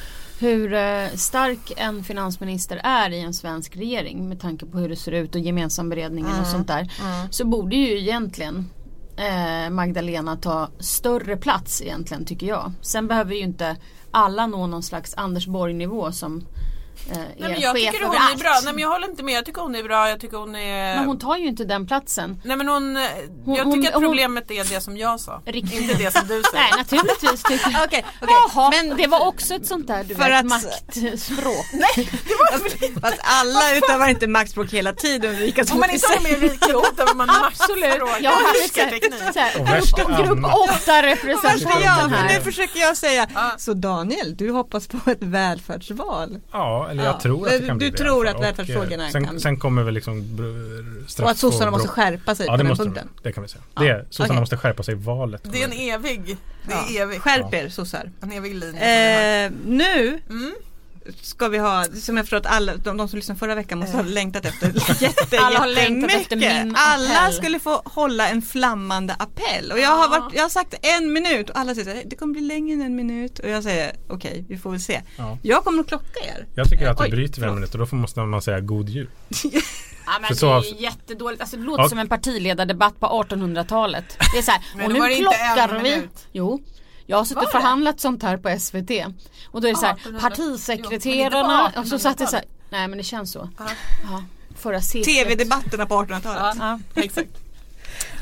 hur eh, stark en finansminister är i en svensk regering med tanke på hur det ser ut och gemensamberedningen och sånt där. Så borde ju egentligen eh, Magdalena ta större plats egentligen tycker jag. Sen behöver ju inte alla nå någon slags Anders Borg nivå som eh, Nej, men jag chef tycker hon är allt. bra. Nej, men jag håller inte med. Jag tycker hon är bra. Jag tycker hon är... Men hon tar ju inte den platsen. Nej men hon, jag Hon- tycker hon- att hon- problemet är det som jag sa. Riktigt. Inte det som du [laughs] säger. Nej naturligtvis tycker jag. [laughs] Okej, okej. Jaha, Men det var också ett sånt där du För vet, att- maktspråk. [laughs] fast alla utövar inte maktspråk hela tiden Ulrika. som Om man inte säger. med Ulrika utövar man Absolut. maktspråk. Jag hade här, grupp, grupp Anna. åtta Varför representanten jag? För nu här. försöker jag säga, så Daniel, du hoppas på ett välfärdsval. Ja, eller Ja. jag tror att det kan Du bli det i tror alla att. Och, välfärdsfrågorna eh, sen, kan- Sen kommer väl liksom straff Och att sossarna måste skärpa sig Ja på det den måste punkten. Det kan vi säga. Ja. Det, sossarna Okej. måste skärpa sig i valet. Det är en evig, det är Ja. evigt. Skärp er sossar. En evig linje. Eh, nu Mm. Ska vi ha, som jag förstår att alla, de, de som lyssnade förra veckan måste ha längtat efter [laughs] jätte, Alla har längtat efter min Alla appell. skulle få hålla en flammande appell och jag har, varit, jag har sagt en minut och alla säger här, det kommer bli längre än en minut och jag säger okej, vi får väl se. Ja. Jag kommer att klocka er. Jag tycker att Oj, vi bryter en minut och då måste man säga god jul. [laughs] Ja, men För det så är ju jättedåligt. Alltså, det låter Ja. som en partiledardebatt på 1800-talet. Det är så här, [laughs] Men och nu klockar vi. minut. Jo. Jag har suttit och förhandlat sånt här på SVT. Och då är det så här, 1800. partisekreterarna. Jo, och så satt det så här, 1800-talet. nej men det känns så. Förra seklet. TV-debatterna på 1800-talet. Ja. [laughs] Exakt.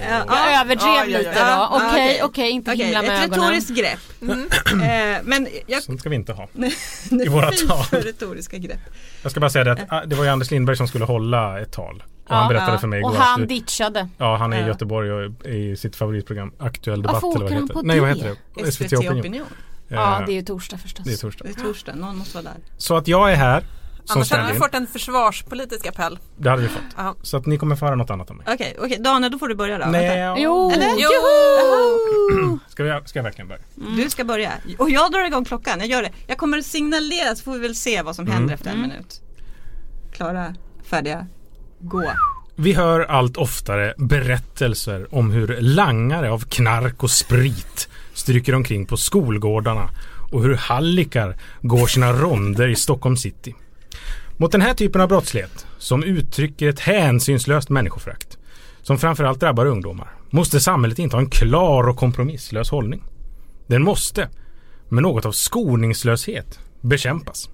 Ja, Jag överdrev Ja, ja, ja. lite då. Ja, Okej, okej. okej, inte Okej, himla med ett ögonen. retoriskt grepp. [clears throat] Eh, men jag, Sånt ska vi inte ha. [laughs] i våra tal. retoriska grepp. Jag ska bara säga det att ah, det var ju Anders Lindberg som skulle hålla ett tal. Och han Ja, berättade ja. för mig igår Och att han du, ditchade. Ja, han är i. Göteborg och i sitt favoritprogram Aktuell Varför debatt eller vad åker han heter. på Nej, vad heter det? SVT SVT Opinion. Opinion. Ja, det är ju torsdag förstås. det är torsdag. Det är torsdag, någon måste vara där. Så att jag är här som Annars hade vi fått en försvarspolitisk appell. Det hade vi fått. Ja. Så att ni kommer få höra något annat om mig. Okej, okej, Daniel då får du börja då. Nej, Vänta. Jo! Eller? Jo! [clears throat] Ska, jag, ska jag verkligen börja? Du ska börja. Och jag drar igång klockan, jag gör det. Jag kommer att signalera så får vi väl se vad som händer Mm. efter en minut. Klara, färdiga, gå. Vi hör allt oftare berättelser om hur langare av knark och sprit stryker omkring på skolgårdarna och hur hallickar går sina ronder i Stockholm city. Mot den här typen av brottslighet, som uttrycker ett hänsynslöst människoförakt, som framförallt drabbar ungdomar, måste samhället inte ha en klar och kompromisslös hållning. Den måste, med något av skoningslöshet, bekämpas.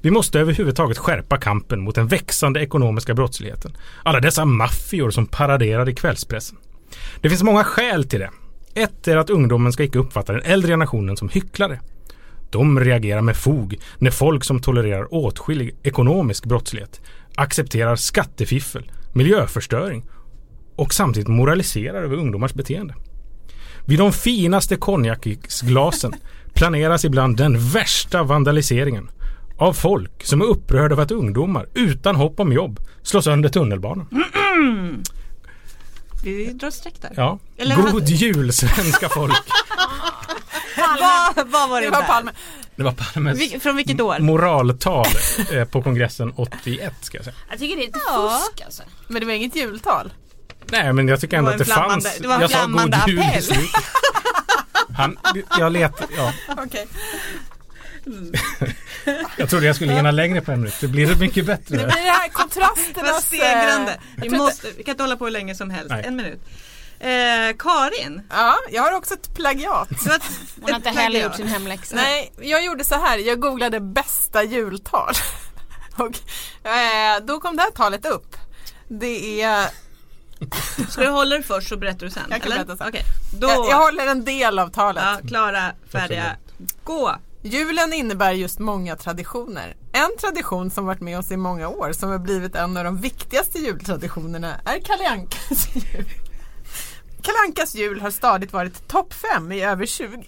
Vi måste överhuvudtaget skärpa kampen mot den växande ekonomiska brottsligheten. Alla dessa maffior som paraderar i kvällspressen. Det finns många skäl till det. Ett är att ungdomen ska icke uppfatta den äldre generationen som hycklare. De reagerar med fog när folk som tolererar åtskillig ekonomisk brottslighet accepterar skattefiffel, miljöförstöring och samtidigt moraliserar över ungdomars beteende. Vid de finaste konjaksglasen planeras ibland den värsta vandaliseringen av folk som är upprörda över att ungdomar utan hopp om jobb slår sönder tunnelbanan. Vi drar streck där. Ja. Eller God hade- jul svenska folk! [laughs] Vad, vad var det, Det var där? Palme. Det var Palmes Vil- från vilket år? moraltal eh, på kongressen 81 ska jag säga. Jag tycker det är lite Ja. fusk alltså. Men det var inget jultal. Nej men jag tycker ändå att det fanns. det var en jag flammande god jul i appell. Han, jag let, ja, [laughs] [laughs] Jag trodde jag skulle hinna längre på en minut. Det blir det mycket Det bättre. blir det här Det kontrasternas... var stegrande. eh, Vi, måste, vi kan inte hålla på hur länge som helst. Nej. En minut. Eh, Karin. Ja, jag har också ett plagiat. Det ett- Hon har inte heller gjort sin hemläxa. Nej, jag gjorde så här. Jag googlade bästa jultal. [laughs] Och eh, då kom det här talet upp. Det är... Ska du hålla det först så berättar du sen? Jag kan eller? berätta sen. Okej. Då, Jag, jag håller en del av talet. ja, klara, färdiga, gå. Julen innebär just många traditioner. En tradition som varit med oss i många år som har blivit en av de viktigaste jultraditionerna är Kalle Ankas jul. Kalle Ankas jul har stadigt varit topp fem i över 20,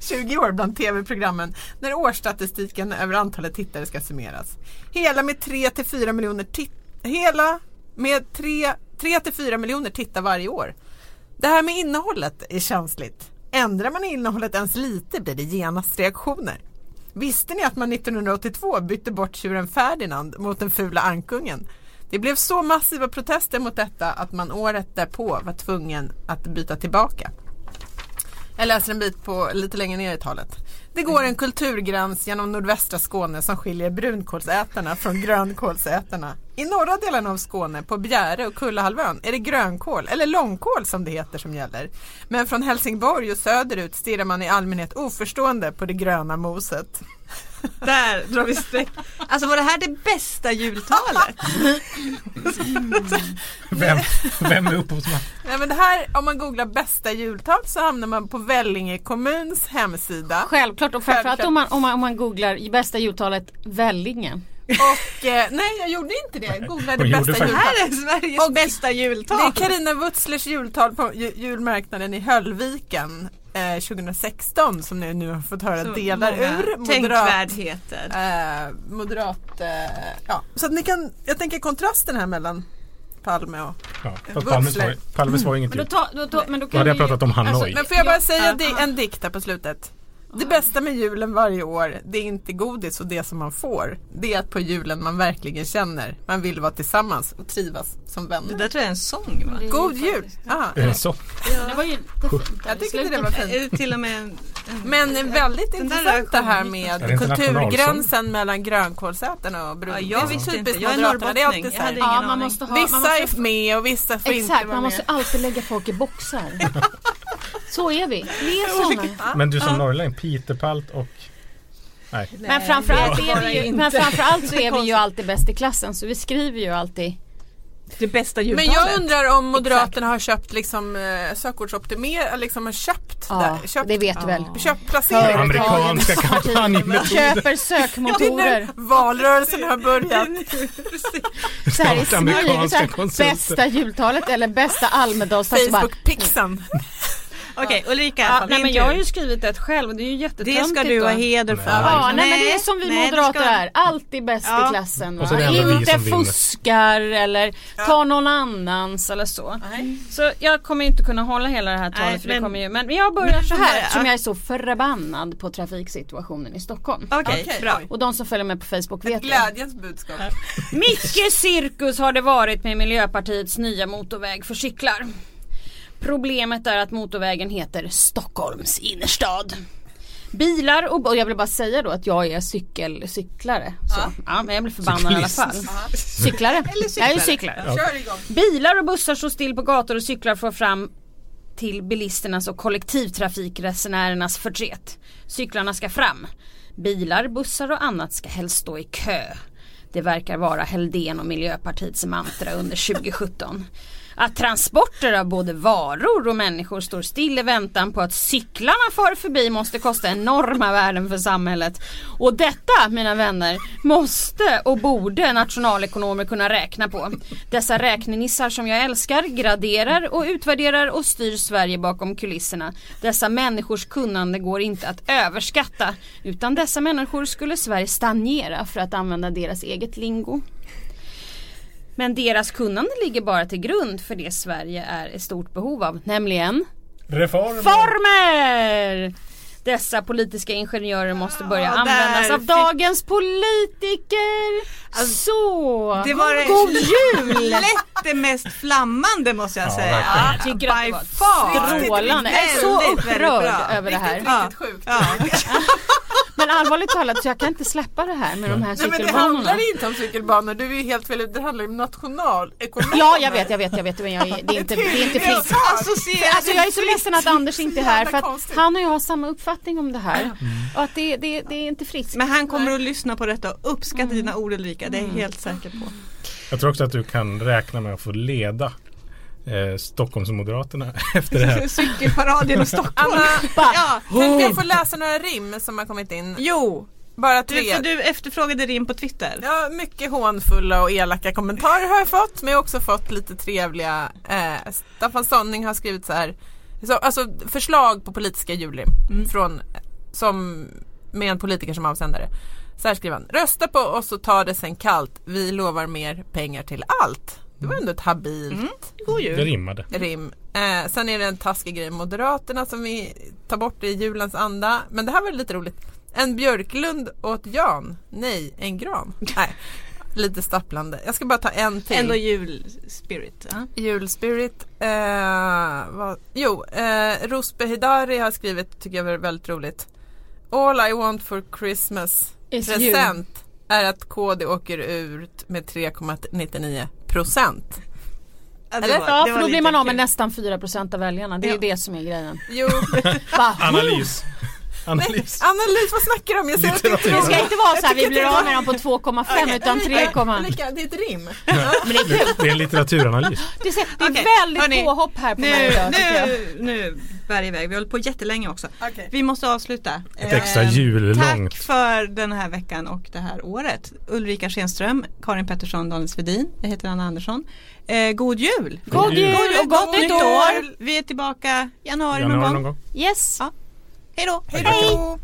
20 [laughs] år bland tv-programmen när årsstatistiken över antalet tittare ska summeras. Hela med 3 till 4 miljoner tit- Hela med 3, 3 till 4 miljoner tittar varje år. Det här med innehållet är känsligt. Ändrar man innehållet ens lite blir det genast reaktioner. Visste ni att man 1982 bytte bort tjuren Ferdinand mot den fula ankungen? Det blev så massiva protester mot detta att man året därpå var tvungen att byta tillbaka. Jag läser en bit på lite längre ner i talet. Det går en kulturgräns genom nordvästra Skåne som skiljer brunkålsätarna från grönkålsätarna. I norra delen av Skåne, på Bjäre och Kullahalvön, är det grönkål, eller långkål som det heter, som gäller. Men från Helsingborg och söderut stirrar man i allmänhet oförstående på det gröna moset. Där drar vi streck. Alltså var det här det bästa jultalet? [laughs] Vem, vem är upphovsman? Nej, men det här, om man googlar bästa jultal så hamnar man på Vellinge kommuns hemsida. Självklart och framförallt om man, om, man, om man googlar bästa jultalet Vellinge. Och eh, nej jag gjorde inte det, jag googlade Hon bästa jultal. Här är Sveriges Och bästa Det jultal. är Carina Wutzlers jultal på ju- julmarknaden i Höllviken eh, 2016 som ni nu har fått höra Så delar ur. Moderat, Tänkvärdheter. eh, moderat eh, ja. Så att ni kan, jag tänker kontrasten här mellan Palme och Ja, fast Palmes var, Palmes var inget Men då, jul. ta, då, ta, men då Då kan hade jag ju- pratat om Hanoi. Men får jag bara säga ja. di- en dikt här på slutet. Det bästa med julen varje år, det är inte godis och det som man får. Det är att på julen man verkligen känner, man vill vara tillsammans och trivas som Det vänner. där tror jag är en sång va? Det är God ju jul! Aha. Är det så? Det var ju jättefint. Jag tyckte det var fint. Är det till och med en, en Men väldigt intressant det här det med kulturgränsen mellan grönkålsätarna och brun. Ja, det jag visste typiskt inte. Jag är Moderaterna. Det är alltid norrbottning. Jag hade här. ingen Ja, man måste ha, man Vissa måste, är med och vissa får inte Exakt, vara man med. måste alltid lägga folk i boxar. [laughs] Så är vi. Vi är sådana. Men du som norrlänning, Piterbalt och... Nej. Men framförallt, är vi ju, men framförallt så är vi ju alltid bäst i klassen så vi skriver ju alltid det bästa Men jultalet. jag undrar om Moderaterna har köpt liksom eh, sökordsoptimer, liksom har köpt Ja, där, köpt, det vet du väl. köpt placering. Amerikanska kampanjmetoder. Köper sökmotorer. Valrörelsen har börjat. [laughs] Så här i smyg, bästa jultalet eller bästa Almedalsdag. så Okej Ulrika, Ja, nej, men jag har ju skrivit ett själv och det är ju det jättetöntigt ska du ha heder för. Ja, nej, men det är som vi nej, det moderater ska- är. Alltid bäst Ja. i klassen. Det Inte fuskar eller tar någon annans eller så. Så jag kommer inte kunna hålla hela det här talet Nej, för det men- kommer ju. Men jag börjar Men så här ja. eftersom jag är så förbannad på trafiksituationen i Stockholm. Okej, Okej, bra. oj. Och de som följer med på Facebook vet det. Glädjens budskap. Mycket cirkus har det varit med Miljöpartiets nya motorväg för cyklar. Problemet är att motorvägen heter Stockholms innerstad. Bilar och, och jag vill bara säga då att jag är cykel, cyklare. Så. Ja. men jag blir förbannad i alla fall. Cyklare. Jag är cyklare. Kör igång. Bilar och bussar står still på gator och cyklar för fram till bilisternas och kollektivtrafikresenärernas förtret. Cyklarna ska fram. Bilar, bussar och annat ska helst stå i kö. Det verkar vara Heldén och Miljöpartiets mantra under 2017. Att transporter av både varor och människor står still i väntan på att cyklarna far förbi måste kosta enorma värden för samhället. Och detta, mina vänner, måste och borde nationalekonomer kunna räkna på. Dessa räknenissar som jag älskar graderar och utvärderar och styr Sverige bakom kulisserna. Dessa människors kunnande går inte att överskatta. Utan dessa människor skulle Sverige stagnera för att använda deras eget lingo. Men deras kunnande ligger bara till grund för det Sverige är i stort behov av, nämligen Reformer. former! Dessa politiska ingenjörer måste börja Ja, användas av fick- dagens politiker. Så, Det var det god jul! lätt det mest flammande måste jag Ja, säga. verkligen. Jag tycker att det var far. strålande. Jag är så upprörd över det här. Ja. Riktigt sjukt. Ja. [laughs] Men allvarligt talat så jag kan inte släppa det här med de här Nej men det cykelbanorna. handlar inte om cykelbanor, du är ju helt fel. Det handlar om nationalekonomer. Ja jag vet, jag vet, jag vet men jag, är- det är inte, [laughs] det är inte fritt. Associerar Alltså jag är så ledsen att Anders inte är här för att han och jag har samma uppfattning om det här. Och att det, det, det är inte fritt. Men han kommer att lyssna på detta och uppskatta dina ord Ulrika, det är jag helt säker på. Jag tror också att du kan räkna med att få leda eh, Stockholmsmoderaterna [laughs] efter det här. [laughs] Cykelparad genom Stockholm. Anna, Ja, kan jag få läsa några rim som har kommit in? jo, Bara du, tre. för du efterfrågade rim på Twitter. Ja, mycket hånfulla och elaka kommentarer har jag fått, men jag har också fått lite trevliga. Eh, Staffan Sonning har skrivit så här, så, alltså förslag på politiska julrim från, som, med en politiker som avsändare. Så här skriver han, rösta på oss och ta det sen kallt, vi lovar mer pengar till allt. Det var ändå ett habilt God Det jul. rimmade. rim. Eh, sen är det en taskig grej, Moderaterna som vi tar bort i julens anda. Men det här var lite roligt. En Björklund åt Jan. Nej, en gran. Nej, lite stapplande. Jag ska bara ta en till. Ändå julspirit. Ja. Julspirit. Eh, vad, jo, eh, Rosbe Hidari har skrivit, tycker jag var väldigt roligt. All I want for Christmas Is present är att KD åker ut med 3,99 procent. Ja, det Eller? var- Ja för då blir man av med nästan 4% av väljarna. Det är Ja. ju det som är grejen. Jo, [laughs] Va? Analys. Analys. Analys, vad snackar du om? Jag ser att det. Det ska inte vara så här, vi blir av med dem på 2,5 Okej, utan 3, Ulrika, Ulrika, det är ett rim. men det är kul. Det är en litteraturanalys. Det, ser, det är Okej, väldigt hörni, påhopp här på mig Nu, idag tycker jag. nu, nu bär iväg. Vi håller på jättelänge också. Okej. Vi måste avsluta. Ett extra Eh, jullångt. Tack för den här veckan och det här året. Ulrika Schenström, Karin Pettersson, Daniel Svedin. Jag heter Anna Andersson. Eh, god jul! God jul och gott nytt år! Vi är tillbaka januari, Januari någon någon gång. gång. Yes. Ja. Hej då! Hej då!